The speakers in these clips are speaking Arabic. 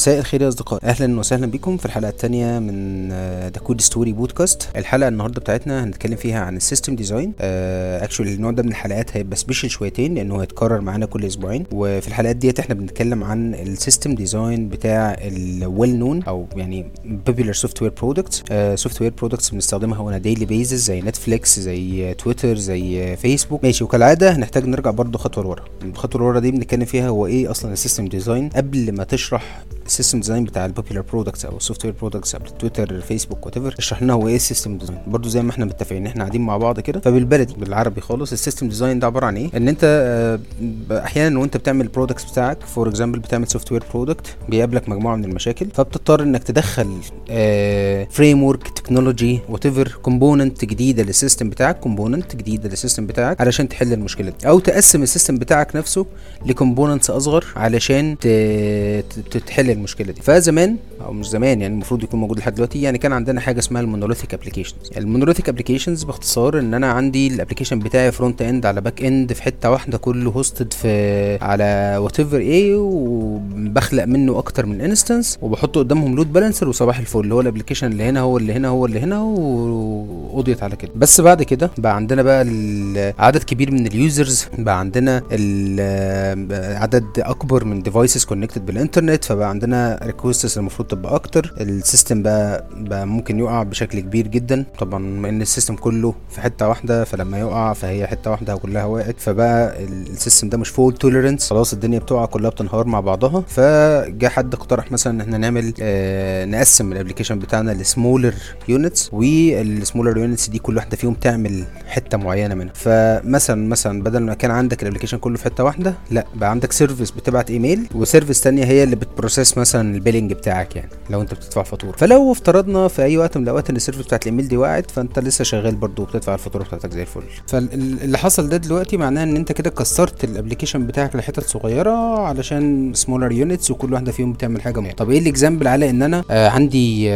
مساء الخير يا أصدقائي. أهلا وسهلا بكم في الحلقة الثانية من The Code Story podcast الحلقة النهارده بتاعتنا هنتكلم فيها عن ال system design actually النوع ده من الحلقات هيبقى special شويتين لأنه هيتكرر معانا كل أسبوعين. وفي الحلقات ديت إحنا بنتكلم عن ال system design بتاع ال well known أو يعني popular software products software products بنستخدمها on daily basis زي نتفليكس زي تويتر زي فيسبوك ماشي وكالعادة هنحتاج نرجع برضه خطوة لورا. الخطوة لورا دي بنتكلم فيها هو إيه أصلا ال system design قبل ما تشرح ال system design بتاع ال popular products أو ال software products على تويتر فيسبوك whatever اشرح لنا هو إيه ال system design برضو زي ما إحنا متفقين إحنا قاعدين مع بعض كده. فبالبلدي بالعربي خالص ال system design ده عبارة عن إيه؟ إن أنت آه، أحيانا وأنت بتعمل ال products بتاعك for example بتعمل software product بيقابلك مجموعة من المشاكل فبتضطر إنك تدخل framework technology whatever component جديده لل system بتاعك component جديدة لل system بتاعك علشان تحل المشكلة دي. أو تقسم ال system بتاعك نفسه ل components أصغر علشان تحل المشكلة دي. فزمان أو مش زمان يعني المفروض يكون موجود لحد دلوقتي يعني كان عندنا حاجة اسمها ال monolithic applications ال monolithic applications باختصار إن أنا عندي ال application بتاعي front end على back end في حتة واحدة كله hosted في على whatever إيه وبخلق منه أكتر من instance وبحط قدامهم load balancer وصباح الفل. اللي هو ال application اللي هنا هو اللي هنا هو اللي هنا وقضيت على كده. بس بعد كده بقى عندنا بقى عدد كبير من ال users بقى عندنا ال- عدد أكبر من devices connected بالإنترنت فبقى عندنا requests المفروض تبقى أكتر. ال system بقى بقى ممكن يقع بشكل كبير جدا. طبعا إن ال system كله في حتة واحدة فلما يقع فهي حتة واحدة كلها وقعت فبقى ال- ال system ده مش fault tolerance خلاص الدنيا بتقع كلها بتنهار مع بعضها. فجاء حد اقترح مثلا إن إحنا نعمل آه نقسم ال application بتاعنا لسمولر units وال smaller units دي كل واحدة فيهم تعمل حتة معينة منها. فمثلا مثلا بدل ما كان عندك ال application كله في حتة واحدة لا بقى عندك service بتبعت email و service تانية هي اللي بت process مثلا ال billing بتاعك يعني لو أنت بتدفع فاتورة. فلو افترضنا في أي وقت من الأوقات إن ال service بتاعت الإيميل دي وقعت فأنت لسه شغال برضه وبتدفع الفاتورة بتاعتك زي الفل. فاللي حصل ده دلوقتي معناه إن أنت كده كسرت ال application بتاعك لحتت صغيرة علشان smaller units وكل واحدة فيهم بتعمل حاجة معينه طب إيه ال example على إن أنا آه عندي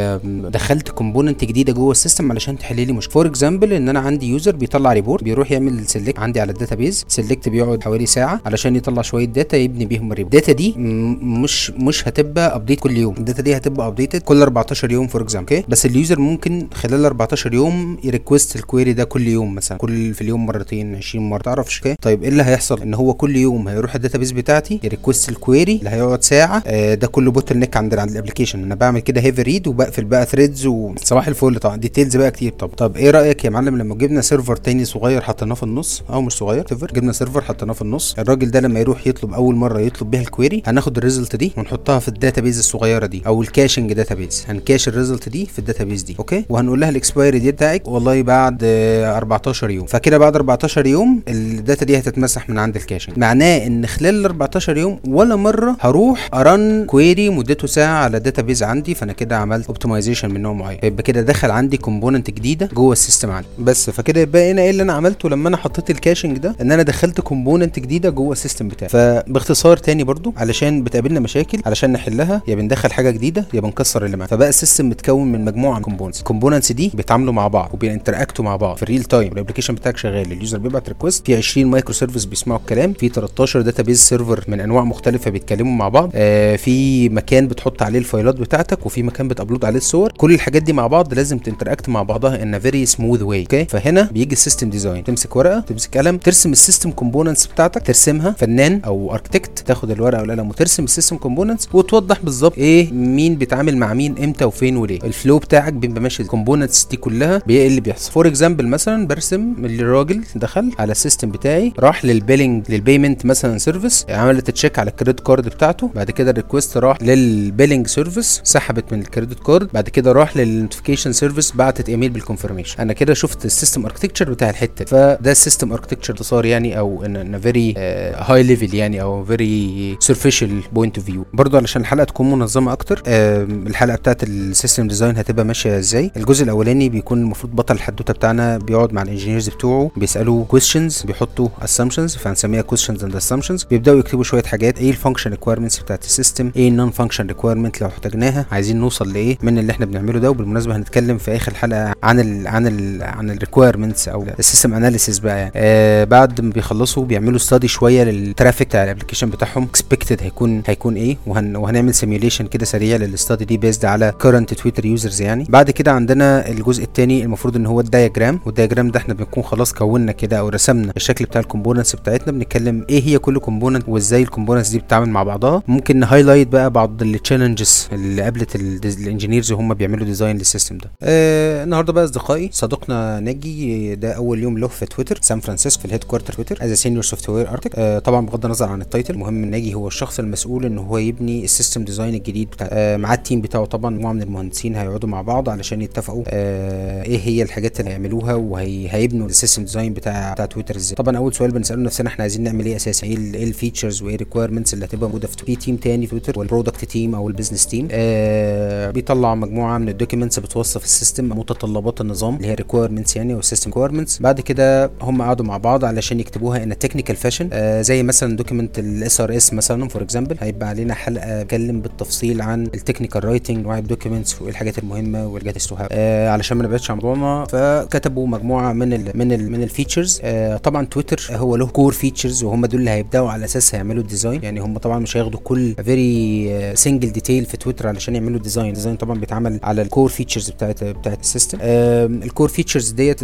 دخلت component جديدة جوه ال system علشان تحل لي مشكلة. for example إن أنا عندي user بيطلع report بيروح يعمل select عندي على ال database select بيقعد حوالي ساعة علشان يطلع شوية data يبني بيهم ال report ال data دي مش مش هتبقى update كل يوم. ال data دي هتبقى updated كل 14 يوم for example okay بس ال user ممكن خلال 14 يوم ي request ال query ده كل يوم مثلا. كل في اليوم مرتين 20 مرة. تعرفش okay طيب إيه اللي هيحصل؟ إن هو كل يوم هيروح ال database بتاعتي ي request ال query اللي هيقعد ساعة. آه ده كله bottleneck عند عند ال application أنا بعمل كده heavy read وبقفل بقى threads وصباح الفل. طبعا details بقى كتير. طب طب إيه رأيك يا معلم لما جبنا server تاني صغير حطيناه في النص؟ أو مش صغير server جبنا server حطيناه في النص. الراجل ده لما يروح يطلب أول مرة يطلب بيها ال query هناخد ال result دي ونحطها في ال database الصغيرة دي أو ال caching database هن cache ال result دي في ال database دي okay؟ وهنقول لها ال expiry دي بتاعك والله بعد آه، 14 يوم. فكده بعد 14 يوم ال data دي هتتمسح من عند ال caching معناه إن خلال ال 14 يوم ولا مرة هروح أ run query مدته ساعة على ال database عندي فأنا كده عملت optimization من نوع معين. يبقى كده دخل عندي component جديدة جوه ال system عندي. بس فكده يبقى هنا إيه اللي أنا عملته لما أنا حطيت ال caching ده؟ إن أنا دخلت component جديدة جوه ال system بتاعي. فباختصار تاني برضو علشان بتقابلنا مشاكل علشان نحلها يا بندخل حاجة جديدة يا بنكسر اللي معانا. فبقى ال system متكون من مجموعة من components ال components دي بيتعاملوا مع بعض وب interactوا مع بعض. في ال real time ال application بتاعك شغال ال user بيبعت request في 20 microservice بيسمعوا الكلام في 13 database server من أنواع مختلفة بيتكلموا مع بعض. آه في مكان بتحط عليه ال fileات بتاعتك وفي مكان بت upload عليه الصور. كل الحاجات دي مع بعض لازم ت interact مع بعضها in very smooth way okay فهنا بيجي ال system design تمسك ورقة تمسك قلم ترسم ال system components بتاعتك ترسمها فنان أو architect تاخد الورقة والقلم وترسم ال system components وتوضح بالظبط. إيه مين بيتعامل مع مين إمتى وفين وليه. ال flow بتاعك بيبقى ماشي ال components دي كلها إيه اللي بيحصل. for example مثلا برسم الراجل دخل على ال system بتاعي راح لل billing لل payment مثلا service عملت check على ال credit card بتاعته بعد كده ال request راح لل billing service سحبت من ال credit card بعد كده راح لل notification service بعتت email بال confirmation أنا كده شفت ال system architecture بتاع الحتة. فده ال system architecture اختصار يعني أو in very high level يعني أو very superficial point of view برضو علشان الحلقة تكون منظمة أكتر. الحلقة بتاعت ال system design هتبقى ماشية إزاي؟ الجزء الأولاني بيكون المفروض بطل الحدوتة بتاعنا بيقعد مع ال engineers بتوعه بيسالوا كويستشنز بيحطوا assumptions فهنسميها questions and assumptions بيبدأوا يكتبوا شوية حاجات إيه ال function requirements بتاعت ال system؟ إيه ال non function requirement لو احتاجناها؟ عايزين نوصل لإيه من اللي إحنا بنعمله ده؟ وبالمناسبة هنتكلم في آخر حلقة عن ال عن ال عن ال requirements أو ال system analysis بقى يعني. آه بعد ما بيخلصوا بيعملوا study شوية لل traffic بتاع ال application بتاعهم. expected هيكون هيكون إيه؟ وهن هنعمل simulation كده سريع لل study دي based على current Twitter users يعني. بعد كده عندنا الجزء الثاني المفروض إن هو ال diagram وال diagram ده إحنا بنكون خلاص كونا كده أو رسمنا الشكل بتاع ال components بتاعتنا. بنتكلم إيه هي كل component وإزاي ال components دي بتتعامل مع بعضها. ممكن ن highlight بقى بعض ال challenges اللي قابلت ال engineers وهم بيعملوا design لل system ده. آه النهارده بقى أصدقائي صديقنا ناجي ده أول يوم له في تويتر سان فرانسيسكو في ال headquarter تويتر as senior software طبعا بغض النظر عن ال title المهم ناجي هو الشخص المسؤول إن هو يبني ال system design الجديد بتاع آه مع ال team بتاعه طبعا مجموعة من المهندسين هيقعدوا مع بعض علشان يتفقوا آه إيه هي الحاجات اللي هيعملوها وهيبنوا ال system design بتاع بتاع تويتر إزاي. طبعا أول سؤال بنسأله نفسنا إحنا عايزين نعمل إيه أساسا؟ إيه ال- ال features وإيه ال requirements اللي هتبقى موجودة في في team تاني في تويتر وال product team أو ال business team آه بيطلع مجموعة من ال documents بتوصف ال system متطلبات النظام اللي هي requirements يعني أو ال system requirements بعد كده هم قعدوا مع بعض علشان يكتبوها in technical fashion آه زي مثلا document ال SRS مثلا for example هيبقى علينا حلقة اتكلم بالتفصيل عن ال technical writing انواع ال documents وايه الحاجات المهمة والحاجات السهله آه علشان ما نبعدش عن موضوعنا فكتبوا مجموعة من ال من ال من ال features. آه طبعا تويتر هو له core features وهم دول اللي هيبدأوا على اساسها يعملوا ال design. يعني هم طبعا مش هياخدوا كل every single detail في تويتر علشان يعملوا design ال design طبعا بيتعمل على ال core features بتاعت بتاعت ال system. ال core features ديت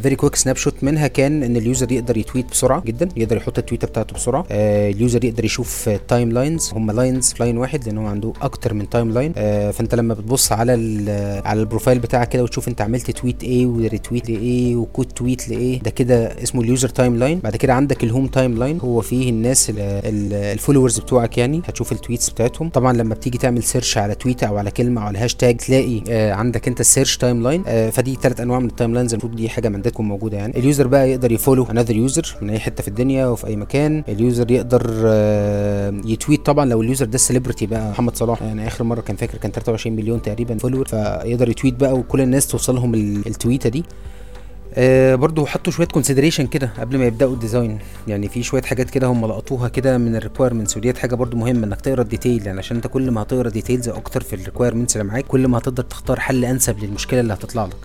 very quick snapshot منها كان إن ال user يقدر ي tweet بسرعة جدا يقدر يحط ال tweetة بتاعته بسرعة. آه ال user يقدر يشوف timelines هم lines line واحد لأن هو عنده أكتر من timeline آه فأنت لما بتبص على على ال profile بتاعك كده وتشوف أنت عملت tweet إيه و retweet لإيه و quote tweet لإيه ده كده اسمه ال user timeline بعد كده عندك ال home timeline هو فيه الناس ال followers بتوعك يعني هتشوف ال tweets بتاعتهم. طبعا لما بتيجي تعمل search على تويته أو على كلمة أو على هاشتاج تلاقي آه عندك أنت ال search timeline فدي ثلاث أنواع من ال timelines المفروض دي حاجة تكون موجودة يعني. ال user بقى يقدر ي follow another user من أي حتة في الدنيا وفي أي مكان. ال user يقدر آه ي tweet طبعا لو ال user ده celebrity بقى. محمد صلاح. يعني آخر مرة كان فاكر كان 23 مليون تقريبا follower فيقدر ي tweet بقى وكل الناس توصلهم ال- التويتة دي. آه برضو حطوا شوية consideration كده قبل ما يبدأوا ال design يعني في شوية حاجات كده هم لقطوها كده من ال requirements وديت حاجة برضو مهمة إنك تقرأ ال detail يعني عشان أنت كل ما هتقرأ details أكتر في ال requirements اللي معاك كل ما هتقدر تختار حل أنسب للمشكلة اللي هتطلع لك.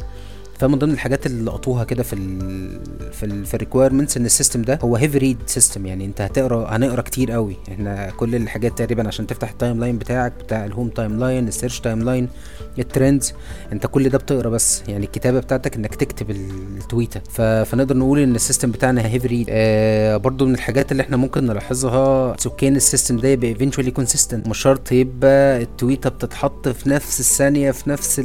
فمن ضمن الحاجات اللي لقطوها كده في ال في ال في requirements إن ال system ده هو heavy read system يعني أنت هتقرأ هنقرأ كتير قوي إحنا كل الحاجات تقريبا عشان تفتح ال timeline بتاعك بتاع ال home timeline ال search timeline ال trends أنت كل ده بتقرأ بس يعني الكتابة بتاعتك إنك تكتب التويته. فنقدر نقول إن ال system بتاعنا heavy read آه برضو من الحاجات اللي إحنا ممكن نلاحظها إن كان ال system ده يبقى eventually consistent مش شرط يبقى التويته بتتحط في نفس الثانية في نفس.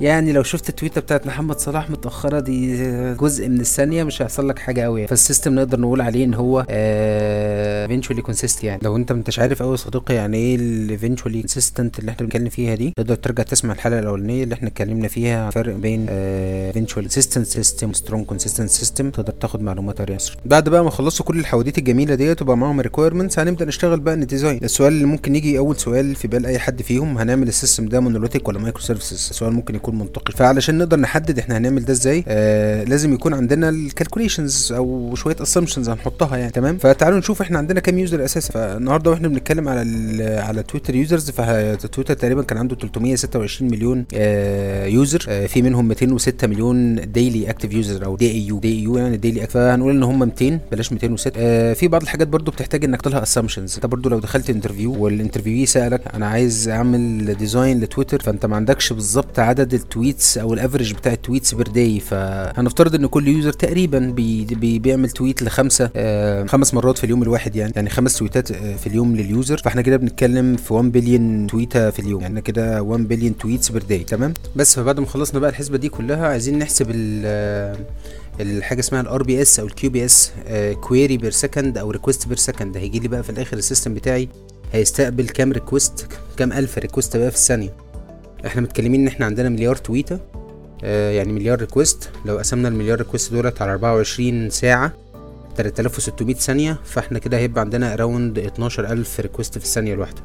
يعني لو شفت التويته بتاعت محمد صلاح متأخرة دي جزء من الثانية مش هيحصل لك حاجة قوي فال system نقدر نقول عليه إن هو eventually consistent يعني. لو أنت مش عارف قوي يا صديقي يعني إيه ال eventually consistent اللي إحنا بنتكلم فيها دي تقدر ترجع تسمع الحلقة الأولانية اللي إحنا اتكلمنا فيها فرق بين eventually consistent system strong consistent system تقدر تاخد معلومات اريسر بعد بقى ما خلصوا كل الحواديت الجميلة ديت وبقى معاهم requirements هنبدأ نشتغل بقى ال design السؤال اللي ممكن يجي أول سؤال في بال أي حد فيهم هنعمل ال system ده monolithic ولا microservices سؤال ممكن يكون منطقي. فعلشان نقدر نحدد إحنا هنعمل ده إزاي؟ آه لازم يكون عندنا ال calculations أو شوية assumptions هنحطها يعني تمام؟ فتعالوا نشوف إحنا عندنا كام user أساسا فالنهاردة وإحنا بنتكلم على على تويتر users فتويتر تقريبا كان عنده 326 مليون آه user آه في منهم 206 مليون daily active user أو دي اي يو دي اي يو يعني daily فهنقول إن هم 200 بلاش 206 آه في بعض الحاجات برضو بتحتاج إنك تطلع assumptions أنت برضو لو دخلت interview وال interview سألك أنا عايز أعمل design لتويتر فأنت ما عندكش بالظبط عدد ال tweets أو ال average بتاع ال tweets per day فهنفترض إن كل user تقريبا بي بي بيعمل tweet لخمسة آه خمس مرات في اليوم الواحد يعني. يعني خمس تويتات آه في اليوم لل user فإحنا كده بنتكلم في 1 بليون تويته في اليوم. يعني كده 1 billion tweets per day تمام؟ بس فبعد ما خلصنا بقى الحسبة دي كلها عايزين نحسب ال الحاجة اسمها ال RPS أو ال QPS query per second أو request per second هيجي لي بقى في الآخر ال system بتاعي. هيستقبل كام request كام ألف request بقى في الثانية. إحنا متكلمين إن إحنا عندنا مليار تويته آه يعني مليار request لو قسمنا المليار ريكوست دولت على 24 ساعة 3600 ثانية فاحنا كده هيبقى عندنا around 12000 request في الثانية الواحدة.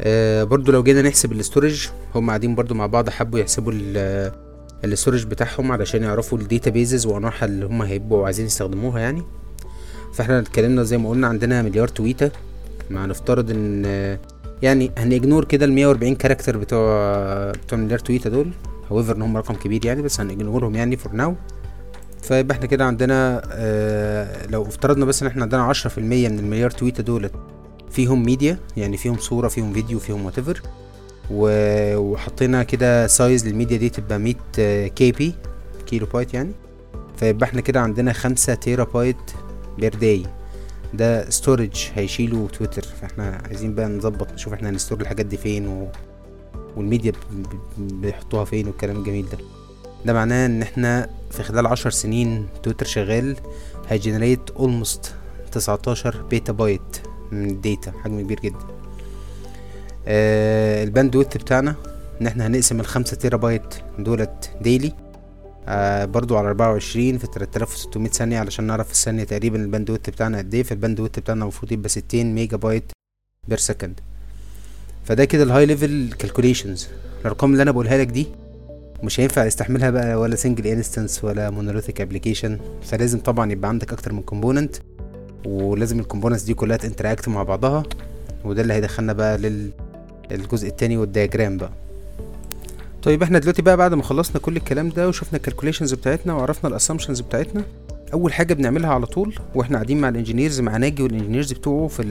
آه برضو لو جينا نحسب ال storage هم قاعدين برضو مع بعض حبوا يحسبوا ال storage بتاعهم علشان يعرفوا ال databases وأنواعها اللي هم هيبقوا عايزين يستخدموها يعني. فاحنا اتكلمنا زي ما قلنا عندنا مليار تويته مع نفترض ان يعني هن ignore كده ال 140 character بتوع بتوع مليار تويته دول. however ان هم رقم كبير يعني بس هن ignore هم يعني for now فيبقى إحنا كده عندنا آه لو افترضنا بس إن إحنا عندنا 10% من المليار تويتة دولت فيهم ميديا يعني فيهم صورة فيهم فيديو فيهم وات وحطينا كده size لل media دي تبقى 100 KB كيلو بايت يعني. فيبقى إحنا كده عندنا خمسة تيرا بايت per day ده storage هيشيله تويتر فإحنا عايزين بقى نظبط نشوف إحنا هن store الحاجات دي فين و... والميديا بيحطوها فين والكلام الجميل ده. ده معناه إن إحنا في خلال عشر سنين تويتر شغال هي generate almost تسعتاشر بيتا بايت من ال data حجم كبير جدا. آه ال bandwidth بتاعنا إن إحنا هنقسم الخمسة تيرا بايت دولت daily آه برضو على أربعة وعشرين في تلات آلاف وستمية ثانية علشان نعرف في الثانية تقريبا ال bandwidth بتاعنا قد إيه. فال bandwidth بتاعنا المفروض يبقى ستين ميجا بايت per second فده كده ال high level calculations الأرقام اللي أنا بقولها لك دي مش هينفع يستحملها بقى ولا single instance ولا monolithic application فلازم طبعا يبقى عندك أكتر من component ولازم ال components دي كلها ت interact مع بعضها وده اللي هيدخلنا بقى للجزء التاني وال diagram بقى. طيب إحنا دلوقتي بقى بعد ما خلصنا كل الكلام ده وشفنا ال calculations بتاعتنا وعرفنا ال assumptions بتاعتنا أول حاجة بنعملها على طول وإحنا قاعدين مع ال engineers مع ناجي وال engineers بتوعه في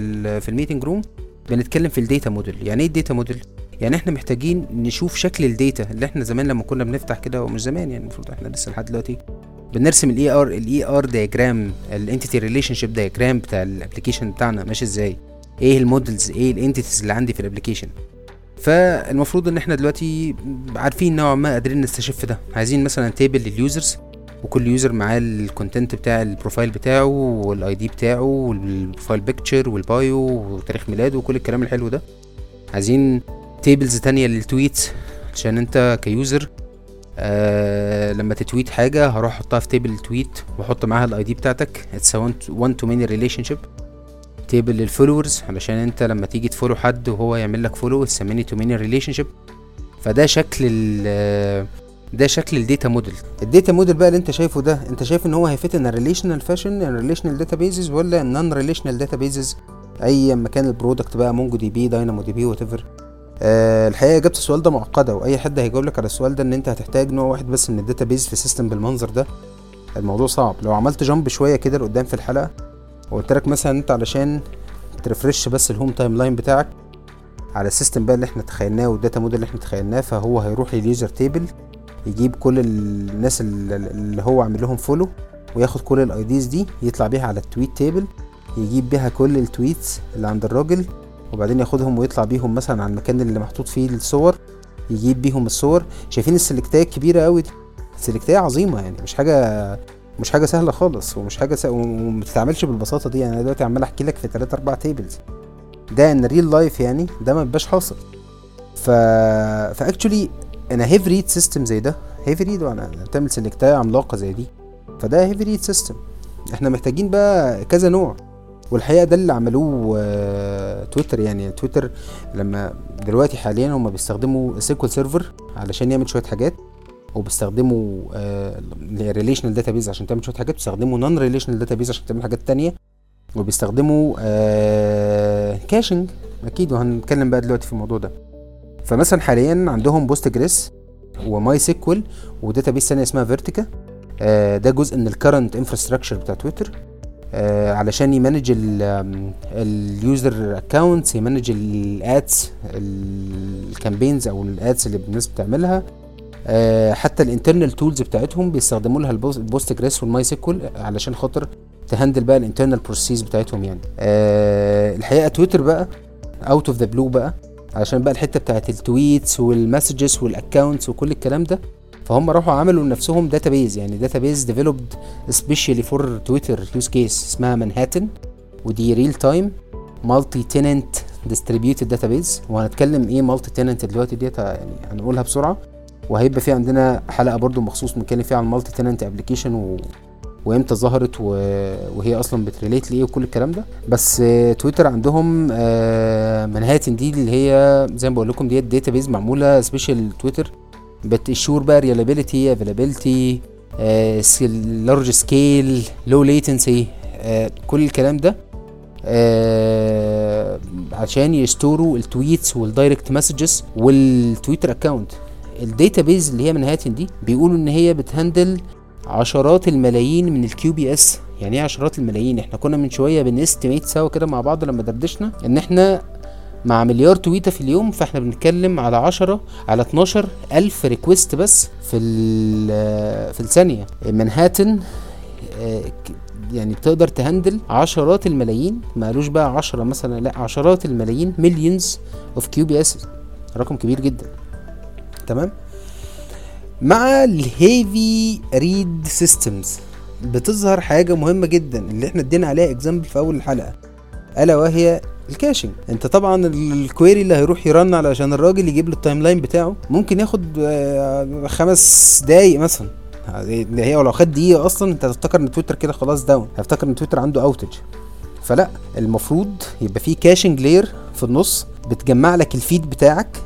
في ال meeting room بنتكلم في ال data model. يعني إيه ال data model؟ يعني إحنا محتاجين نشوف شكل ال data اللي إحنا زمان لما كنا بنفتح كده ومش زمان يعني المفروض إحنا لسه لحد دلوقتي بنرسم ال ER ال ER diagram ال entity relationship diagram بتاع ال application بتاعنا ماشي إزاي؟ إيه ال models إيه ال entities اللي عندي في ال application فالمفروض إن إحنا دلوقتي عارفين نوعا ما قادرين نستشف ده. عايزين مثلا table لل users وكل user معاه ال content بتاع ال profile بتاعه وال ID بتاعه وال profile picture وال bio وتاريخ ميلاده وكل الكلام الحلو ده. عايزين tables تانية لل tweets عشان انت ك user آه لما ت tweet حاجة هروح احطها في table ال tweet واحط معاها ال ID بتاعتك it's one to many relationship table لل followers علشان انت لما تيجي ت follow حد وهو يعمل لك follow it's many to many relationship فده شكل ال ده شكل ال data model ال data model بقى اللي انت شايفه ده انت شايف ان هو هي fit in relational fashion relational databases ولا non relational databases أي مكان ال product بقى مونجو دي بي داينامو دي بي وات ايفر أه الحقيقة إجابة السؤال ده معقدة وأي حد هيجاوب لك على السؤال ده إن أنت هتحتاج نوع واحد بس من ال database في system بالمنظر ده. الموضوع صعب. لو عملت jump شوية كده لقدام في الحلقة وقلت لك مثلا أنت علشان ت refresh بس ال home timeline بتاعك على ال system بقى اللي إحنا تخيلناه وال data model اللي إحنا تخيلناه فهو هيروح لل user table يجيب كل الناس اللي هو عامل لهم follow وياخد كل ال IDs دي يطلع بيها على ال tweet table يجيب بيها كل ال tweets اللي عند الراجل وبعدين ياخدهم ويطلع بيهم مثلا على المكان اللي محطوط فيه الصور يجيب بيهم الصور. شايفين ال select اية الكبيرة قوي دي. ال select اية عظيمة يعني مش حاجة مش حاجة سهلة خالص ومش حاجة وما بتتعملش بالبساطة دي. يعني أنا دلوقتي عمال أحكي لك في 3 4 tables ده in real life يعني ده ما بيبقاش حاصل. ف ف actually أنا heavy read system زي ده. heavy read وأنا بتعمل select ايه عملاقة زي دي. فده heavy read system إحنا محتاجين بقى كذا نوع. والحقيقة ده اللي عملوه تويتر يعني. تويتر لما دلوقتي حاليا هم بيستخدموا SQL Server علشان يعمل شوية حاجات وبيستخدموا relational database عشان تعمل شوية حاجات بيستخدموا non relational database عشان تعمل حاجات تانية وبيستخدموا آه caching أكيد وهنتكلم بقى دلوقتي في الموضوع ده. فمثلا حاليا عندهم Postgres و MySQL و database ثانية اسمها Vertica. آه ده جزء من ال current infrastructure بتاع تويتر. آه علشان ي manage اليوزر اكونتس يمانج ال ads الكامبينز أو الادز اللي الناس بتعملها. آه حتى ال internal tools بتاعتهم بيستخدموا لها ال Postgres وال MySQL علشان خاطر ت handle بقى ال internal process بتاعتهم يعني. الحقيقة تويتر بقى out of the blue بقى. علشان بقى الحتة بتاعت ال tweets وال messages وال accounts وكل الكلام ده فهم راحوا عملوا لنفسهم database يعني database developed specially for Twitter use case اسمها مانهاتن ودي real time multi tenant distributed database وهنتكلم إيه multi tenant دلوقتي ديت يعني هنقولها بسرعة وهيبقى في عندنا حلقة برضو مخصوص بنتكلم فيها عن ال multi tenant application. وامتى ظهرت. وهي أصلا بت relate لإيه وكل الكلام ده بس تويتر عندهم منهاتن دي اللي هي زي ما بقول لكم ديت database معمولة special تويتر بت ensure بقى reliability availability large scale low latency كل الكلام ده آه عشان يستوروا التويتس والدايركت مسجز والتويتر اكونت الداتابيز اللي هي منهاتن دي بيقولوا إن هي بت handle عشرات الملايين من ال QPS يعني إيه عشرات الملايين؟ إحنا كنا من شوية بن estimate سوا كده مع بعض لما دردشنا إن إحنا مع مليار tweet ة في اليوم فإحنا بنتكلم على عشرة على 12 ألف request بس في في الثانية. منهاتن آه، يعني بتقدر ت handle عشرات الملايين. ما قالوش بقى عشرة مثلا لا عشرات الملايين millions of QPS رقم كبير جدا. تمام؟ مع ال heavy read systems بتظهر حاجة مهمة جدا اللي إحنا ادينا عليها example في أول الحلقة. ألا وهي ال caching أنت طبعا ال query اللي هيروح ي run علشان الراجل يجيب له ال timeline بتاعه ممكن ياخد آه، خمس دقايق مثلا. هي لو خد دقيقة أصلا أنت هتفتكر إن تويتر كده خلاص down هتفتكر إن تويتر عنده outage فلا المفروض يبقى في caching layer في النص بتجمع لك ال feed بتاعك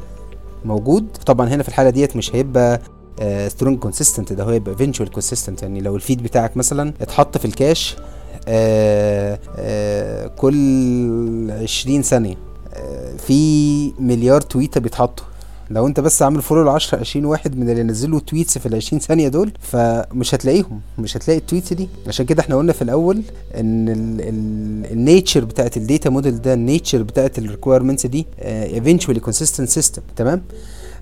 موجود. طبعا هنا في الحاله ديت مش هيبقى strong uh, consistent ده هو يبقى eventual consistent يعني لو ال feed بتاعك مثلا اتحط في ال cache آه آه كل 20 ثانية آه في مليار tweet ة بيتحطوا. لو انت بس عامل follow ل 10 20 واحد من اللي نزلوا tweets في ال 20 ثانية دول فمش هتلاقيهم مش هتلاقي ال tweets دي. عشان كده إحنا قلنا في الأول إن ال nature بتاعت ال data model ده ال nature بتاعت ال requirements دي eventually consistent system تمام؟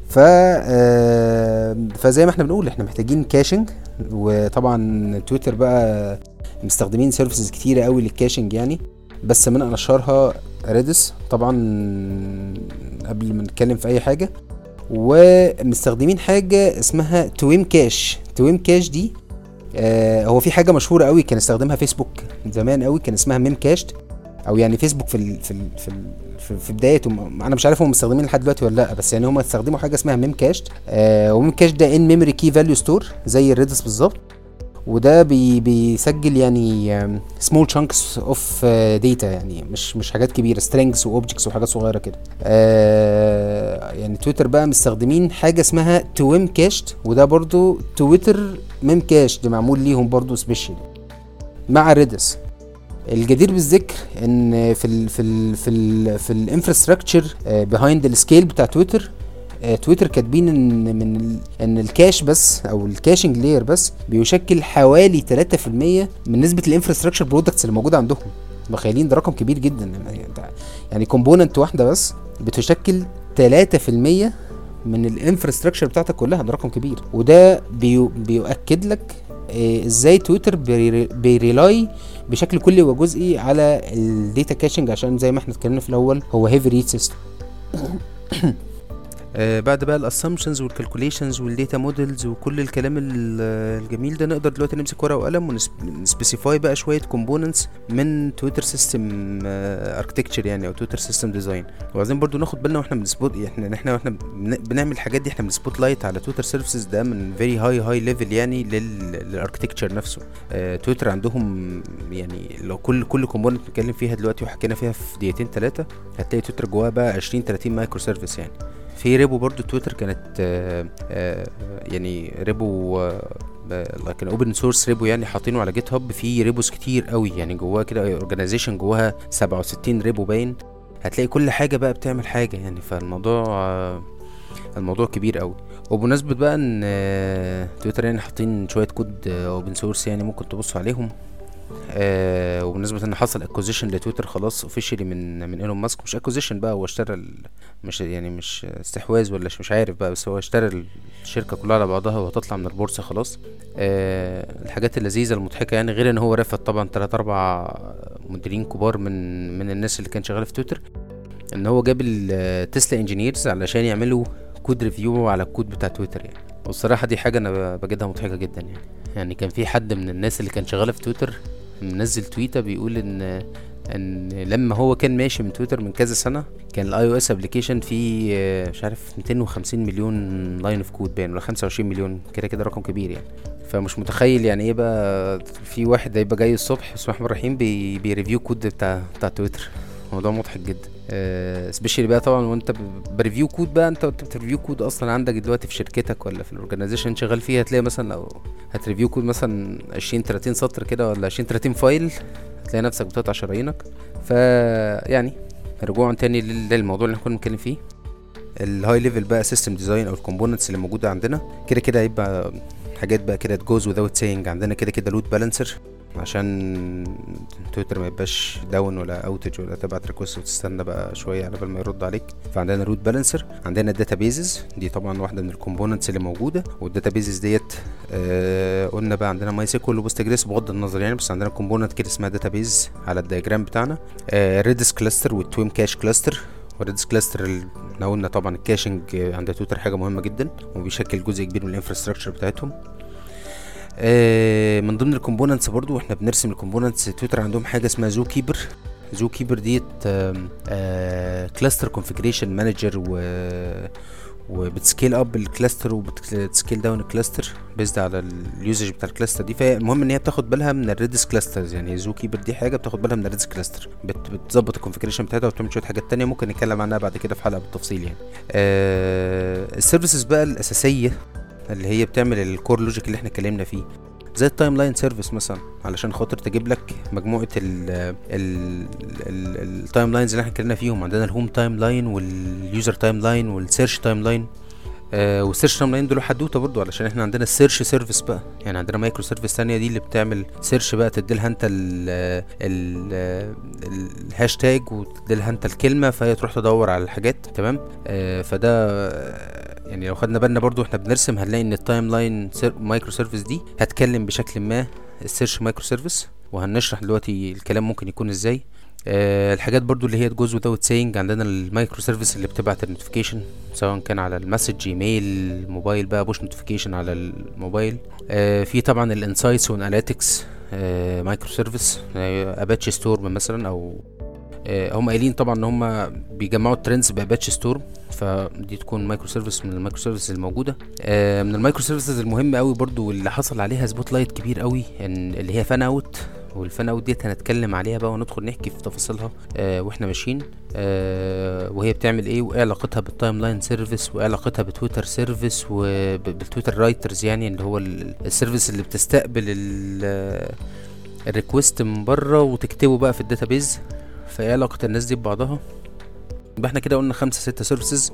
ف آه فزي ما إحنا بنقول إحنا محتاجين caching وطبعا تويتر بقى مستخدمين services كتيرة قوي لل caching يعني. بس من اشهرها Redis طبعا قبل ما نتكلم في أي حاجة. ومستخدمين حاجة اسمها Twemcache Twemcache دي آه هو في حاجة مشهورة قوي كان استخدمها فيسبوك زمان قوي كان اسمها Memcached أو يعني فيسبوك في ال في ال في ال في, بدايته أنا مش عارف هم مستخدمين لحد دلوقتي ولا لأ بس يعني هم استخدموا حاجة اسمها Memcached آه و Memcache ده in memory key value store زي ال Redis بالظبط. وده بي بيسجل يعني small chunks of data يعني مش مش حاجات كبيرة strings و objects وحاجات صغيرة كده. آه يعني تويتر بقى مستخدمين حاجة اسمها Twemcache وده برضو Twitter Memcache ده معمول ليهم برضو special مع Redis الجدير بالذكر إن في ال في ال في ال في ال infrastructure behind ال scale بتاع تويتر آه، تويتر كاتبين إن من إن ال cache بس أو ال caching layer بس بيشكل حوالي 3% من نسبة ال infrastructure products اللي موجودة عندهم. متخيلين؟ ده رقم كبير جدا. يعني component واحدة بس بتشكل 3% من ال infrastructure بتاعتك كلها. ده رقم كبير. وده بيؤكد لك آه، إزاي تويتر بي rely بشكل كلي وجزئي على ال data caching عشان زي ما إحنا اتكلمنا في الأول هو heavy read system آه بعد بقى ال assumptions وال calculations وال data models وكل الكلام الجميل ده نقدر دلوقتي نمسك ورقة وقلم ون specify بقى شوية components من تويتر system architecture يعني أو تويتر system design وعايزين برضو ناخد بالنا وإحنا بن spot إحنا إحنا وإحنا بنعمل الحاجات دي إحنا بن spot light على تويتر services ده من very high high level يعني لل architecture نفسه. آه تويتر عندهم يعني لو كل كل component بنتكلم فيها دلوقتي وحكينا فيها في دقيقتين ثلاثة هتلاقي تويتر جواها بقى 20 30 microservice يعني. في repo برضو تويتر كانت آآ آآ يعني repo لكن open source repo يعني حاطينه على GitHub في repos كتير قوي يعني جواها كده organization جواها 67 repo باين. هتلاقي كل حاجة بقى بتعمل حاجة يعني فالموضوع الموضوع كبير قوي. وبمناسبة بقى إن تويتر يعني حاطين شوية code open source يعني ممكن تبصوا عليهم. آه وبالنسبة إن حصل acquisition لتويتر خلاص officially من من إيلون ماسك. مش acquisition بقى هو اشترى. مش يعني مش استحواذ ولا مش عارف بقى بس هو اشترى الشركة كلها على بعضها وهتطلع من البورصة خلاص. آه الحاجات اللذيذة المضحكة يعني غير إن هو رفض طبعا تلات أربع مديرين كبار من من الناس اللي كان شغاله في تويتر إن هو جاب ال Tesla engineers علشان يعملوا code review على الكود بتاع تويتر يعني. والصراحة دي حاجة أنا بجدها مضحكة جدا يعني. يعني كان في حد من الناس اللي كان شغاله في تويتر منزل تويته بيقول ان إن لما هو كان ماشي من تويتر من كذا سنة كان ال iOS application فيه مش عارف 250 مليون line of code باين ولا 25 مليون كده كده رقم كبير يعني. فمش متخيل يعني إيه بقى في واحد هيبقى جاي الصبح بسم الله الرحمن الرحيم بي بي review code بتاع بتاع تويتر. موضوع مضحك جدا. specially بقى طبعا وانت ب review code بقى انت وانت بت review code أصلا عندك دلوقتي في شركتك ولا في ال organization شغال فيها هتلاقي مثلا لو هت review code مثلا 20 30 سطر كده ولا 20 30 file هتلاقي نفسك بتقطع شرايينك. ف يعني رجوعا تاني للموضوع اللي إحنا كنا بنتكلم فيه. ال high level بقى system design أو ال components اللي موجودة عندنا كده كده هيبقى حاجات بقى كده it goes without saying عندنا كده كده load balancer عشان تويتر ما يبقاش down ولا outage ولا تبعت request وتستنى بقى شوية على بال ما يرد عليك. فعندنا load balancer عندنا databases دي طبعا واحدة من ال components اللي موجودة. databases ديت آه قلنا بقى عندنا MySQL و Postgres بغض النظر يعني بس عندنا component كده اسمها database على ال diagram بتاعنا. آه Redis cluster وال Twemcache cluster و Redis cluster إحنا قلنا طبعا ال caching عند تويتر حاجة مهمة جدا وبيشكل جزء كبير من ال infrastructure بتاعتهم. من ضمن ال components برضو إحنا بنرسم ال components تويتر عندهم حاجة اسمها ZooKeeper. ZooKeeper ديت cluster configuration manager و وبتسكيل اب الكلاستر وبتسكيل داون الكلاستر بيزد على ال usage بتاع ال cluster دي. فالمهم إن هي بتاخد بالها من ال Redis clusters يعني ZooKeeper دي حاجة بتاخد بالها من ال Redis cluster بتظبط ال configuration بتاعتها وبتعمل شوية حاجات تانية ممكن نتكلم عنها بعد كده في حلقة بالتفصيل يعني. آه ال services بقى الأساسية اللي هي بتعمل ال core logic اللي إحنا اتكلمنا فيه. زي ال timeline service مثلا علشان خاطر تجيب لك مجموعة ال timelines اللي إحنا اتكلمنا فيهم. عندنا ال home timeline وال user timeline وال search timeline وال search timeline دول حدوتة برضو علشان إحنا عندنا ال search service بقى. يعني عندنا microservice ثانية دي اللي بتعمل search بقى تديلها انت الهاشتاج وتديلها انت الكلمة فهي تروح تدور على الحاجات تمام؟ آه فده يعني لو خدنا بالنا برضو إحنا بنرسم هنلاقي إن ال timeline microservice دي هتكلم بشكل ما ال search microservice وهنشرح دلوقتي الكلام ممكن يكون إزاي. أه الحاجات برضو اللي هي it goes without saying عندنا ال microservice اللي بتبعت ال notification سواء كان على ال message Gmail موبايل بقى push notification على الموبايل. أه في طبعا ال insights وال analytics أه microservice Apache Storm مثلا أو هم قايلين طبعا إن هم بيجمعوا ال trends ب Apache Storm فدي تكون microservice من ال microservice الموجودة. آه من ال microservices المهمه قوي برضو واللي حصل عليها spot light كبير قوي إن اللي هي fan-out وال fan-out ديت هنتكلم عليها بقى وندخل نحكي في تفاصيلها آه وإحنا ماشيين. آه وهي بتعمل إيه؟ وإيه علاقتها بال timeline service وإيه علاقتها بتويتر service وبال Twitter writers يعني اللي هو ال service اللي بتستقبل ال request من بره وتكتبه بقى في ال database فايه علاقة الناس دي ببعضها. يبقى إحنا كده قلنا خمسة ستة services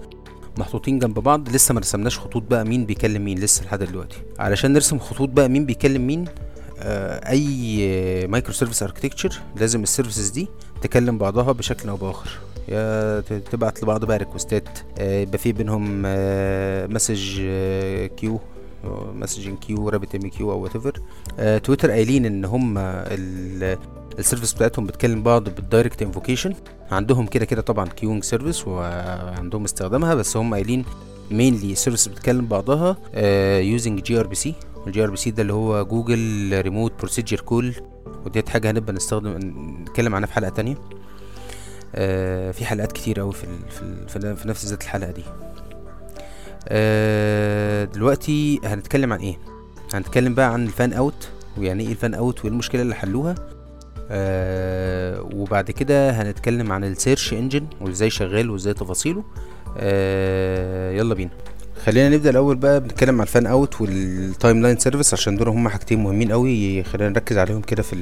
محطوطين جنب بعض. لسه ما رسمناش خطوط بقى مين بيكلم مين لسه لحد دلوقتي. علشان نرسم خطوط بقى مين بيكلم مين آه أي microservice architecture لازم ال services دي تكلم بعضها بشكل أو بآخر. يا تبعت لبعض بقى ريكوستات آه يبقى في بينهم آه message آه queue messaging queue RabbitMQ أو whatever تويتر قايلين إن هم ال service بتاعتهم بتكلم بعض بال direct invocation عندهم كده كده طبعا queuing service وعندهم استخدامها بس هم قايلين mainly ال service بتكلم بعضها يوزنج جي ار بي سي الجي ار بي سي ده اللي هو جوجل remote procedure call وديت حاجة هنبقى نستخدم نتكلم عنها في حلقة تانية. آه في حلقات كتير قوي في في, في, في نفس ذات الحلقة دي. آه دلوقتي هنتكلم عن إيه؟ هنتكلم بقى عن ال fan out. ويعني إيه ال fan out وايه المشكلة اللي حلوها؟ آه وبعد كده هنتكلم عن ال search engine وإزاي شغال وإزاي تفاصيله. آه يلا بينا. خلينا نبدأ الأول بقى بنتكلم عن ال fan out وال timeline service عشان دول هما حاجتين مهمين قوي. خلينا نركز عليهم كده في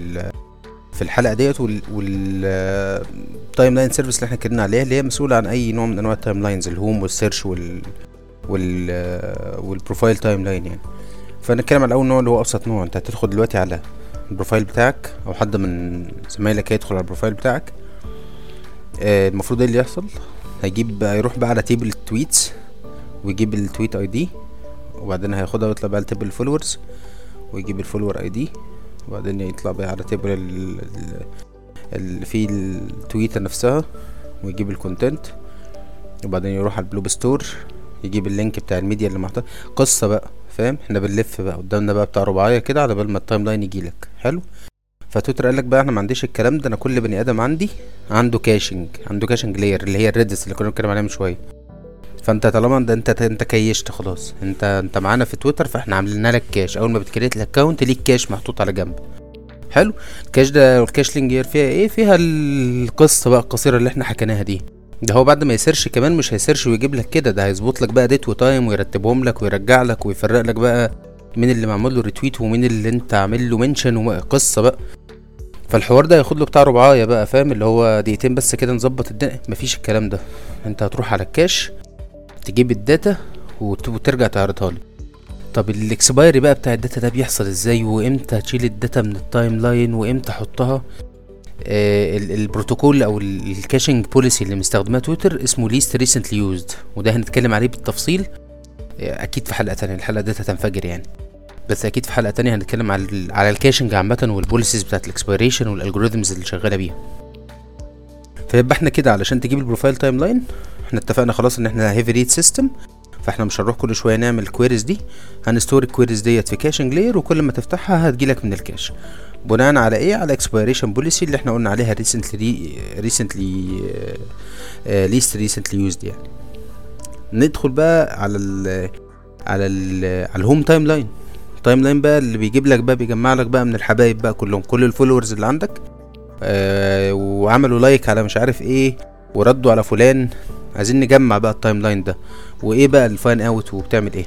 في الحلقة ديت وال timeline service اللي إحنا اتكلمنا عليها اللي هي مسؤولة عن أي نوع من أنواع ال timelines ال home وال search وال وال وال profile timeline يعني. فنتكلم على أول نوع اللي هو أبسط نوع. أنت هتدخل دلوقتي على ال profile بتاعك أو حد من زمايلك هيدخل على ال profile بتاعك. آه المفروض إيه اللي يحصل؟ هيجيب هيروح بقى على table ال tweets ويجيب ال tweet ID وبعدين هياخدها ويطلع بقى على table ال followers ويجيب ال follower ID وبعدين يطلع بقى على table اللي فيه التويته نفسها ويجيب ال content وبعدين يروح على ال blob store يجيب ال link بتاع الميديا اللي محطوط قصة بقى. فاهم؟ إحنا بنلف بقى قدامنا بقى بتاع ربعاية كده على بال ما ال timeline يجيلك حلو؟ فتويتر قال لك بقى أنا ما عنديش الكلام ده أنا كل بني آدم عندي عنده caching عنده caching layer اللي هي ال Redis اللي كنا بنتكلم عليها من شوية. فانت طالما انت انت انت cached خلاص انت انت معانا في تويتر فاحنا عاملين لك cache اول ما بت create ال account ليك cache محطوط على جنب. حلو؟ ال cache ده وال caching layer فيها إيه؟ فيها القصة بقى القصيرة اللي إحنا حكيناها دي. ده هو بعد ما ي search كمان مش هي search ويجيب لك كده ده هيظبط لك بقى date و time ويرتبهم لك ويرجع لك ويفرق لك بقى مين اللي معمول له retweet ومين اللي انت عامل له mention وقصه بقى. فالحوار ده هياخد له بتاع ربعاية بقى فاهم؟ اللي هو دقيقتين بس كده نظبط الدنيا. مفيش الكلام ده. انت هتروح على ال cache تجيب ال data وترجع تعرضها لي طب ال expiry بقى بتاع ال data ده بيحصل إزاي؟ وامتى تشيل ال data من ال timeline وامتى احطها؟ البروتوكول أو ال caching policy اللي مستخدمها تويتر اسمه least recently used وده هنتكلم عليه بالتفصيل. آه أكيد في حلقة تانية. الحلقة دي هتنفجر يعني. بس أكيد في حلقة تانية هنتكلم على على ال caching عامة وال policies بتاعت ال expiration وال algorithms اللي شغالة بيها. فيبقى إحنا كده علشان تجيب ال profile timeline إحنا اتفقنا خلاص إن إحنا heavy read system فاحنا مش هنروح كل شوية نعمل ال queries دي. هن store ال queries ديت في caching layer وكل ما تفتحها هتجيلك من ال cache بناء على إيه؟ على expiration policy اللي إحنا قلنا عليها recently recently least recently used يعني. ندخل بقى على ال على ال على ال home timeline ال timeline بقى اللي بيجيب لك بقى بيجمع لك بقى من الحبايب بقى كلهم كل ال followers اللي عندك. آه وعملوا like على مش عارف إيه وردوا على فلان. عايزين نجمع بقى ال timeline ده. وإيه بقى ال fan out وبتعمل إيه؟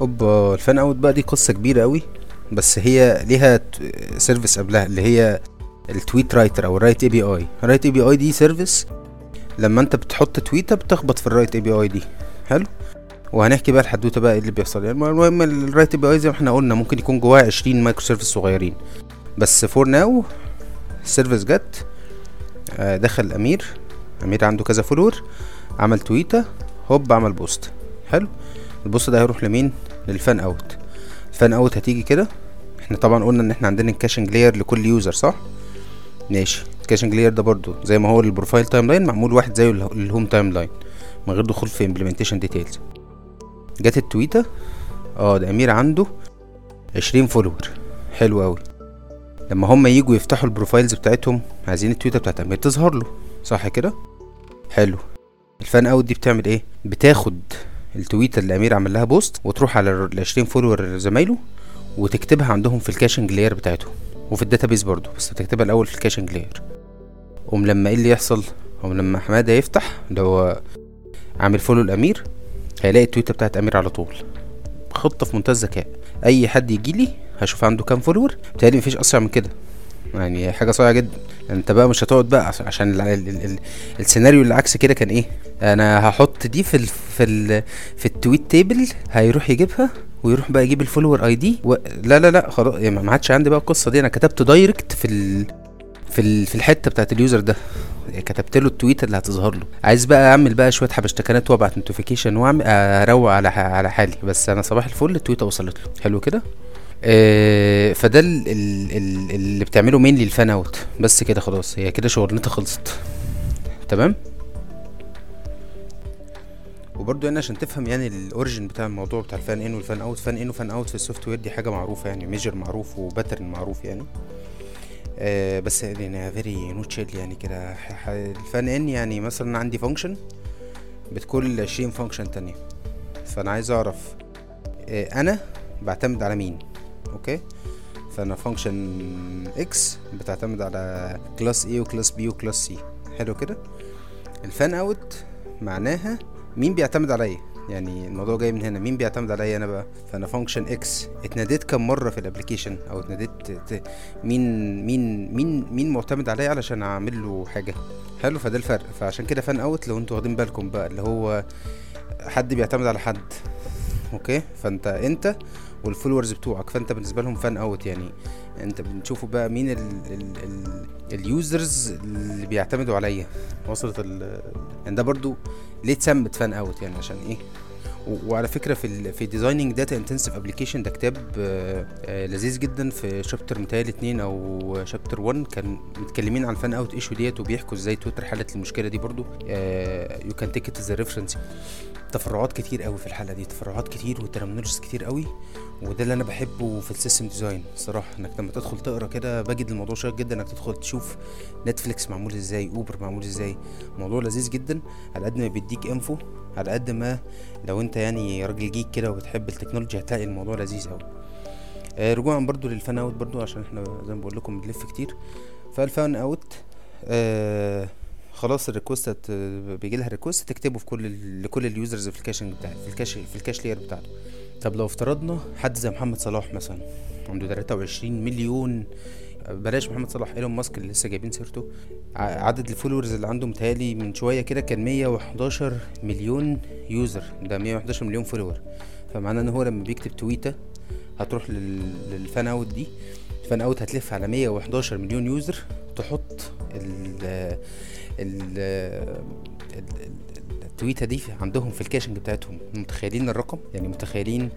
اوبا ال fan out بقى دي قصة كبيرة قوي بس هي ليها service قبلها اللي هي ال tweet writer أو ال write API ال write API دي service لما أنت بتحط تويته بتخبط في ال write API دي. حلو؟ وهنحكي بقى الحدوتة بقى إيه اللي بيحصل. يعني المهم ال write API زي ما إحنا قلنا ممكن يكون جواه عشرين microservice صغيرين. بس for now ال service جت. آه دخل أمير. أمير عنده كذا follower عمل تويته هوب عمل post حلو؟ ال post ده هيروح لمين؟ لل fan out ال fan out هتيجي كده. إحنا طبعا قلنا إن إحنا عندنا ال caching layer لكل user صح؟ ماشي. ال caching layer ده برضو زي ما هو ال profile timeline معمول واحد زيه ال home timeline من غير دخول في implementation details جت التويتة. آه ده أمير عنده عشرين follower حلو أوي. لما هما يجوا يفتحوا ال profiles بتاعتهم عايزين التويتة بتاعت أمير تظهر له. صح كده؟ حلو. ال fan out دي بتعمل إيه؟ بتاخد التويته اللي امير عمل لها post وتروح على ال 20 follower زمايله وتكتبها عندهم في ال caching layer بتاعتهم وفي ال database برضو بس تكتبها الأول في ال caching layer قوم لما إيه اللي يحصل؟ قوم لما حمادة يفتح اللي هو عامل follow لأمير هيلاقي التويته بتاعت أمير على طول. خطة في منتهى الذكاء. أي حد يجي لي هشوف عنده كام follower بتهيألي مفيش أسرع من كده. يعني حاجة صعبه جدا. انت بقى مش هتقعد بقى عشان ال ال ال السيناريو اللي عكس كده كان إيه؟ أنا هحط دي في ال في ال في ال tweet table هيروح يجيبها ويروح بقى يجيب ال follower ID و... لا لا لا خلاص يعني ما عادش عندي بقى القصة دي. أنا كتبت direct في ال في ال في الحتة بتاعت ال user ده. كتبت له ال tweet اللي هتظهر له. عايز بقى اعمل بقى شوية حبشتكنات وابعت notification واعمل اروق على على حالي. بس أنا صباح الفل التويتة وصلت له. حلو كده؟ آه فده ال ال ال اللي بتعمله مين لل fan out بس كده خلاص هي كده شغلانتها خلصت. تمام؟ وبرضه هنا عشان تفهم يعني ال origin بتاع الموضوع بتاع ال fan in وال fan out fan in و fan out في ال software دي حاجة معروفة يعني measure معروف و pattern معروف يعني. آه بس يعني very nutshell يعني كده. ال fan in يعني مثلا عندي function بتكون عشرين function تانية. فأنا عايز أعرف آه أنا بعتمد على مين؟ أوكي؟ فأنا function X بتعتمد على class A و class B و class C. حلو كده؟ ال fan out معناها مين بيعتمد عليا؟ يعني الموضوع جاي من هنا. مين بيعتمد عليا أنا بقى؟ فأنا function X اتناديت كم مرة في ال application أو اتناديت مين مين مين مين معتمد عليا علشان أعمل له حاجة؟ حلو فده الفرق. فعشان كده fan out لو أنتوا واخدين بالكم بقى اللي هو حد بيعتمد على حد. أوكي؟ فانت أنت وال followers بتوعك. فأنت بالنسبة لهم fan out يعني. أنت بتشوفوا بقى مين ال ال ال ال users اللي بيعتمدوا عليا. وصلت ال يعني ده برضو ليه اتسمت fan out يعني عشان إيه؟ وعلى فكرة في ال في Designing Data Intensive Application ده كتاب آآ آآ لذيذ جدا. في chapter متهيألي اتنين أو chapter 1 كان متكلمين عن ال fan out issue ديت وبيحكوا إزاي تويتر حلت المشكلة دي برضو. you can take it as reference تفرعات كتير قوي في الحلقة دي تفرعات كتير و terminologies كتير قوي. وده اللي أنا بحبه في ال system design الصراحه إنك لما تدخل تقرأ كده بجد الموضوع شيق جدا إنك تدخل تشوف نتفليكس معمول إزاي أوبر معمول إزاي موضوع لذيذ جدا على قد ما بيديك info على قد ما لو أنت يعني راجل geek كده وبتحب التكنولوجيا هتلاقي الموضوع لذيذ قوي آه رجوعا برضو لل fan out برضو عشان إحنا زي ما بقول لكم بنلف كتير. فال fan out آه خلاص ال request بيجي لها request تكتبه في كل لكل ال users في ال caching بتاعه في ال cache في ال cache layer بتاعته. طب لو افترضنا حد زي محمد صلاح مثلا عنده 23 مليون بلاش محمد صلاح إيلون ماسك اللي لسه جايبين سيرته عدد ال followers اللي عنده متهيألي من شوية كده كان 111 مليون user ده 111 مليون follower. فمعناه إن هو لما بيكتب tweet ة هتروح لل fan out دي ال fan out هتلف على 111 مليون user تحط ال ال ال tweet ة دي عندهم في ال caching بتاعتهم. متخيلين الرقم؟ يعني متخيلين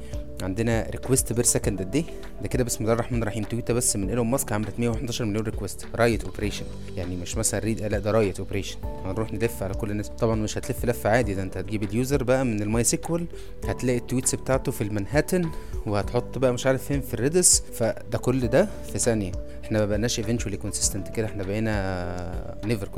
عندنا request per second قد إيه؟ ده كده بسم الله الرحمن الرحيم. tweet ة بس من إيلون ماسك عملت 111 مليون request write operation يعني مش مثلا read لأ ده write operation هنروح نلف على كل الناس. طبعا مش هتلف لفة عادي ده أنت هتجيب ال user بقى من ال MySQL هتلاقي ال tweets بتاعته في المنهاتن وهتحط بقى مش عارف فين في ال Redis. فده كل ده في ثانية. إحنا ما بقناش eventually consistent كده إحنا بقينا never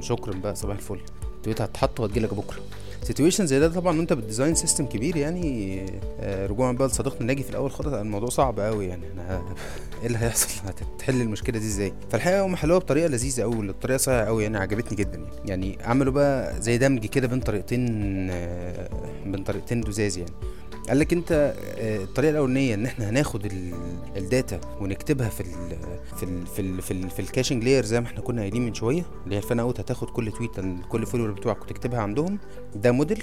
شكرا بقى صباح الفل. ال tweet ة هتحط وهتجيلك بكرة. situation زي ده طبعا وأنت بت design system كبير يعني آه رجوعا بقى لصديقنا ناجي في الأول. خالص الموضوع صعب قوي يعني. أنا إيه اللي هيحصل؟ هتحل المشكلة دي إزاي؟ فالحقيقة هم حلوها بطريقة لذيذة قوي الطريقة صحيحة قوي يعني عجبتني جدا يعني. يعني عملوا بقى زي دمج كده بين طريقتين آه بين طريقتين لزاز يعني. قال لك انت الطريقة الأولانية إن إحنا هناخد ال data ونكتبها في ال في ال في ال في, ال في ال caching layer زي ما إحنا كنا قايلين من شوية اللي هي ال fan out هتاخد كل tweet كل follower بتوعك وتكتبها عندهم. ده موديل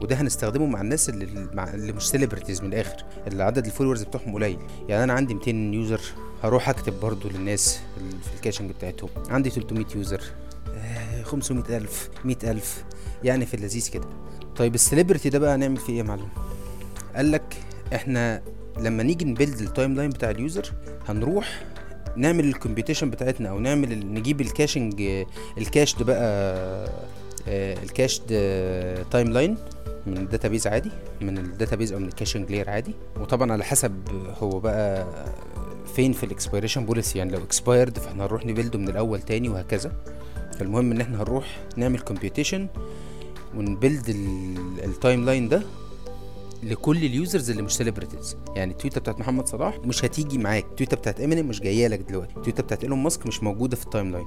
وده هنستخدمه مع الناس اللي مع اللي مش celebrities من الآخر اللي عدد ال followers بتوعهم قليل. يعني أنا عندي 200 user هروح أكتب برضو للناس في ال caching بتاعتهم. عندي 300 user 500 ألف 100 ألف يعني في اللذيذ كده. طيب ال celebrity ده بقى هنعمل فيه إيه يا معلم؟ قال لك إحنا لما نيجي ن build ال timeline بتاع ال user هنروح نعمل ال computation بتاعتنا أو نعمل نجيب ال caching ال cache ده بقى ال cache timeline من ال database عادي من ال database أو من ال caching layer عادي. وطبعا على حسب هو بقى فين في ال expiration policy يعني لو expired فإحنا هنروح ن build ه من الأول تاني وهكذا. فالمهم إن إحنا هنروح نعمل computation ون build ال timeline ده لكل ال users اللي مش celebrities يعني ال tweet ة بتاعت محمد صلاح مش هتيجي معاك. ال tweet ة بتاعت امينيم مش جاية لك دلوقتي. ال tweet ة بتاعت ايلون ماسك مش موجودة في ال timeline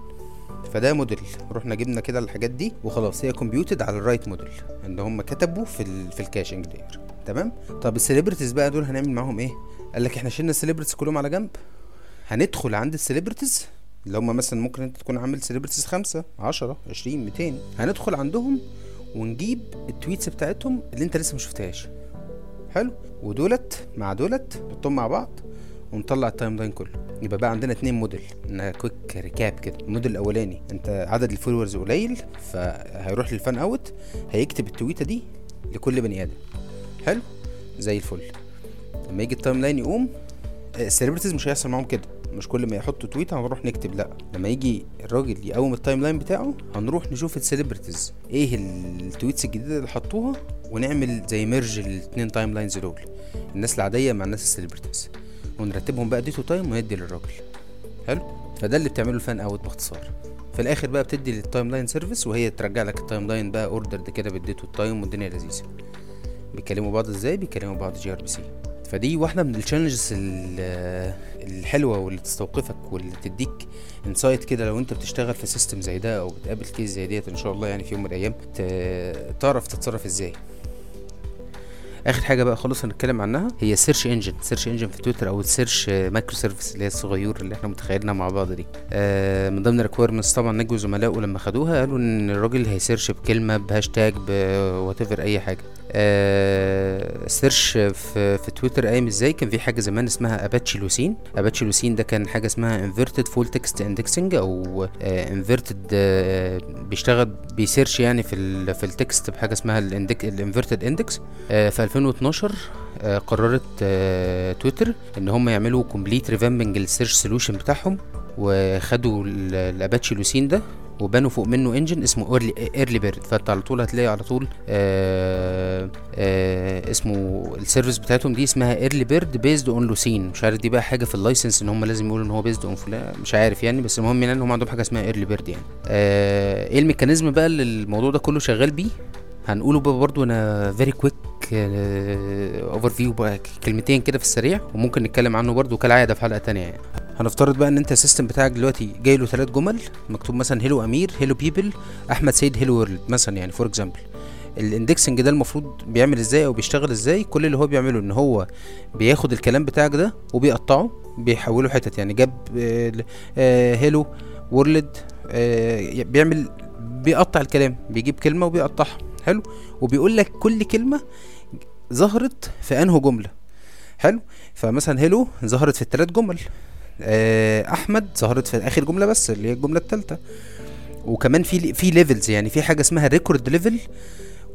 فده موديل رحنا جبنا كده الحاجات دي وخلاص هي computed على ال write model إن هم كتبوا في ال في ال caching layer تمام؟ طب ال celebrities بقى دول هنعمل معاهم إيه؟ قال لك إحنا شلنا ال celebrities كلهم على جنب. هندخل عند ال celebrities اللي هم مثلا ممكن أنت تكون عامل celebrities خمسة عشرة عشرين ميتين. هندخل عندهم ونجيب ال tweets بتاعتهم اللي أنت لسه مشفتهاش حلو. ودولت مع دولت نحطهم مع بعض ونطلع ال timeline كله. يبقى بقى عندنا اتنين model. in quick recap كده. الموديل الأولاني أنت عدد ال followers قليل فهيروح لل fan out هيكتب ال tweet ة دي لكل بني آدم. حلو؟ زي الفل. لما يجي ال timeline يقوم ال celebrities مش هيحصل معاهم كده. مش كل ما يحطوا tweet هنروح نكتب لا. لما يجي الراجل يقوم ال timeline بتاعه هنروح نشوف ال celebrities إيه ال tweets الجديدة اللي حطوها ونعمل زي merge الاثنين timelines دول. الناس العادية مع الناس ال celebrities ونرتبهم بقى date و time وندي للراجل. حلو؟ فده اللي بتعمله ال fan out باختصار. في الآخر بقى بتدي لل timeline service وهي ترجع لك ال timeline بقى ordered كده بال date وال time والدنيا لذيذة. بيكلموا بعض إزاي؟ بيكلموا بعض gRPC فدي واحدة من ال challenges الحلوة واللي تستوقفك واللي تديك insight كده لو انت بتشتغل في system زي ده أو بتقابل case زي ديت ان شاء الله يعني في يوم من الأيام تعرف تتصرف إزاي. آخر حاجة بقى خالص هنتكلم عنها هي ال search engine search engine في تويتر أو ال search microservice اللي هي الصغير اللي إحنا متخيلينها مع بعض دي. آه من ضمن ال requirements طبعا ناجي وزملائه لما خدوها قالوا إن الراجل هي search بكلمة بهاشتاج بوات أي حاجة. آه search في في تويتر قايم إزاي. كان في حاجة زمان اسمها Apache Lucene Apache Lucene ده كان حاجة اسمها inverted full text indexing أو inverted آه بيشتغل بي search يعني في في ال text بحاجة اسمها ال inverted index آه في 2012 آه قررت آه تويتر إن هم يعملوا complete revamping لل search solution بتاعهم وخدوا ال Apache Lucene ده. وبنوا فوق منه engine اسمه Early Early Bird فأنت على طول هتلاقي على طول آآ آآ اسمه ال service بتاعتهم دي اسمها Early Bird based on Lucene مش عارف دي بقى حاجة في ال license إن هم لازم يقولوا إن هو based on فلان مش عارف يعني بس المهم يعني إن هم عندهم حاجة اسمها Early Bird يعني. إيه ال mechanism بقى اللي الموضوع ده كله شغال بيه؟ هنقوله بقى برضو أنا very quick overview بقى كلمتين كده في السريع وممكن نتكلم عنه برضو كالعادة في حلقة تانية يعني. هنفترض بقى إن أنت ال system بتاعك دلوقتي جاي له ثلاث جمل مكتوب مثلا hello أمير hello people أحمد سيد hello world مثلا يعني for example ال indexing ده المفروض بيعمل إزاي أو بيشتغل إزاي؟ كل اللي هو بيعمله إن هو بياخد الكلام بتاعك ده وبيقطعه بيحوله حتت يعني. جاب hello world بيعمل بيقطع الكلام بيجيب كلمة وبيقطعها. حلو؟ وبيقول لك كل كلمة ظهرت في انه جملة. حلو؟ فمثلا hello ظهرت في الثلاث جمل. آه، أحمد ظهرت في آخر جملة بس اللي هي الجملة الثالثه وكمان في في levels يعني في حاجة اسمها record level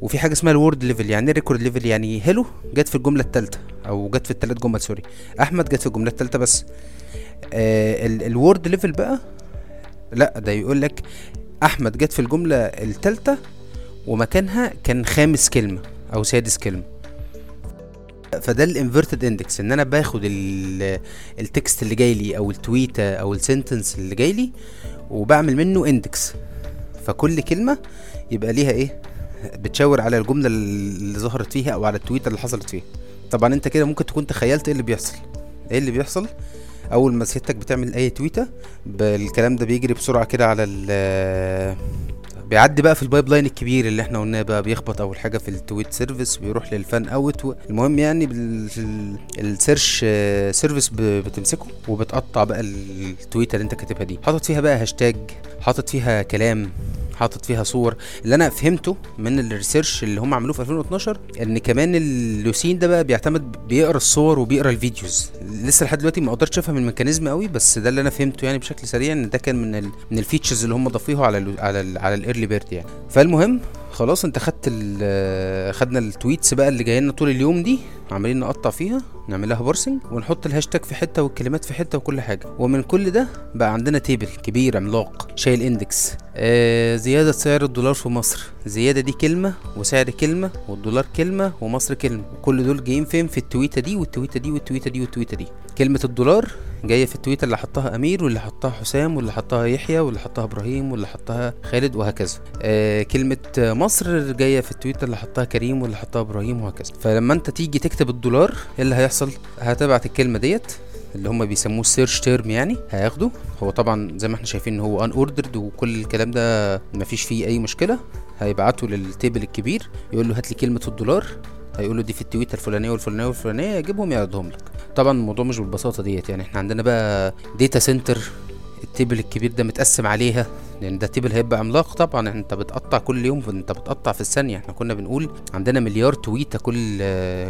وفي حاجة اسمها ال word level يعني إيه record level يعني hello جت في الجملة الثالثه أو جت في الثلاث جمل sorry أحمد جت في الجملة الثالثه بس. آه ال word level بقى لا ده يقول لك أحمد جت في الجملة الثالثه ومكانها كان خامس كلمة أو سادس كلمة. فده ال inverted index إن أنا باخد ال- ال text اللي جاي لي أو التويته أو ال sentence اللي جاي لي وبعمل منه index فكل كلمة يبقى ليها إيه؟ بتشاور على الجملة اللي ظهرت فيها أو على التويته اللي حصلت فيها. طبعا أنت كده ممكن تكون تخيلت إيه اللي بيحصل. إيه اللي بيحصل؟ أول ما سيادتك بتعمل أي تويته بالكلام ده بيجري بسرعة كده على بيعدي بقى في ال pipeline الكبير اللي إحنا قلناه بقى بيخبط أول حاجة في ال tweet service بيروح لل fan out. المهم يعني ال search آه، service. بتمسكه وبتقطع بقى التويتة اللي انت كاتبها دي حاطط فيها بقى هاشتاج حاطط فيها كلام حاطط فيها صور. اللي أنا فهمته من ال research اللي هم عملوه في 2012 إن كمان ال Lucene ده بقى بيعتمد بيقرأ الصور وبيقرأ ال videos. لسه لحد دلوقتي ما قدرتش أفهم ال mechanism قوي بس ده اللي أنا فهمته يعني بشكل سريع إن ده كان من ال من ال features اللي هم ضافوها على ال على ال على ال Early Bird يعني. فالمهم خلاص أنت خدت خدنا ال tweets بقى اللي جاية لنا طول اليوم دي عمالين نقطع فيها نعمل لها parsing ونحط الهاشتاج في حتة والكلمات في حتة وكل حاجة. ومن كل ده بقى عندنا table كبير عملاق شايل index آه زيادة سعر الدولار في مصر. زيادة دي كلمة وسعر كلمة والدولار كلمة ومصر كلمة. كل دول جايين فين؟ في التويتة دي والتويتة دي والتويتة دي والتويتة دي. كلمة الدولار جاية في التويتة اللي حطها أمير واللي حطها حسام واللي حطها يحيى واللي حطها إبراهيم واللي حطها خالد وهكذا. آه كلمة آه، مصر جاية في التويتة اللي حطها كريم واللي حطها إبراهيم وهكذا. فلما أنت تيجي تكتب الدولار إيه اللي هيحصل؟ هتبعت الكلمة ديت اللي هم بيسموه search term يعني هياخده. هو طبعا زي ما إحنا شايفين إن هو unordered وكل الكلام ده مفيش فيه أي مشكلة. هيبعته لل table الكبير يقول له هات لي كلمة الدولار. هيقول له دي في التويته الفلانية والفلانية والفلانية يجيبهم يعرضهم لك. طبعا الموضوع مش بالبساطة ديت يعني إحنا عندنا بقى data center ال table الكبير ده متقسم عليها لأن ده table هيبقى عملاق طبعا. أنت بتقطع كل يوم أنت بتقطع في الثانية. إحنا كنا بنقول عندنا مليار تويتة كل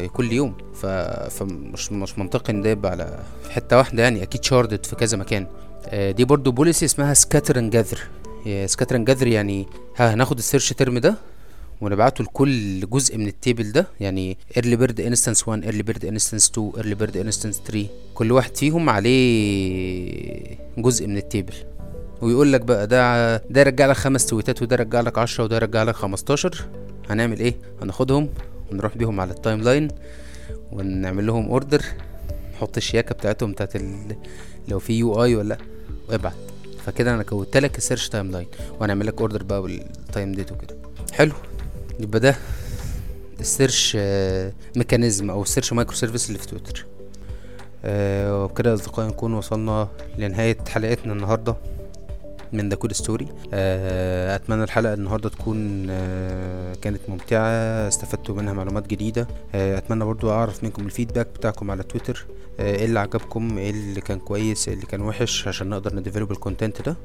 كل يوم. ف... فمش مش منطقي إن ده يبقى على حتة واحدة يعني. أكيد sharded في كذا مكان. آه، دي برضو policy اسمها scatter and gather scatter and gather يعني هناخد ال search term ده ونبعته لكل جزء من ال table ده. يعني Early Bird instance 1 Early Bird instance 2 Early Bird instance 3 كل واحد فيهم عليه جزء من ال table. ويقول لك بقى ده ده يرجع لك خمس تويتات وده يرجع لك 10 وده يرجع لك 15 هنعمل إيه؟ هناخدهم ونروح بيهم على ال timeline ونعمل لهم order نحط الشياكة بتاعتهم بتاعت. لو في UI ولا لأ، وابعت فكده أنا كودت لك ال search timeline وهنعمل لك order بقى وال time ديت وكده. حلو. يبقى ده ال search آه، mechanism أو ال search microservice اللي في تويتر. آه، وبكده أصدقائي نكون وصلنا لنهاية حلقتنا النهارده من The Code Story أتمنى الحلقة النهارده تكون آه، كانت ممتعة استفدتوا منها معلومات جديدة. أتمنى برضو أعرف منكم ال feedback بتاعكم على تويتر. إيه اللي عجبكم؟ إيه اللي كان كويس؟ إيه اللي كان وحش؟ عشان نقدر ن develop ال content ده.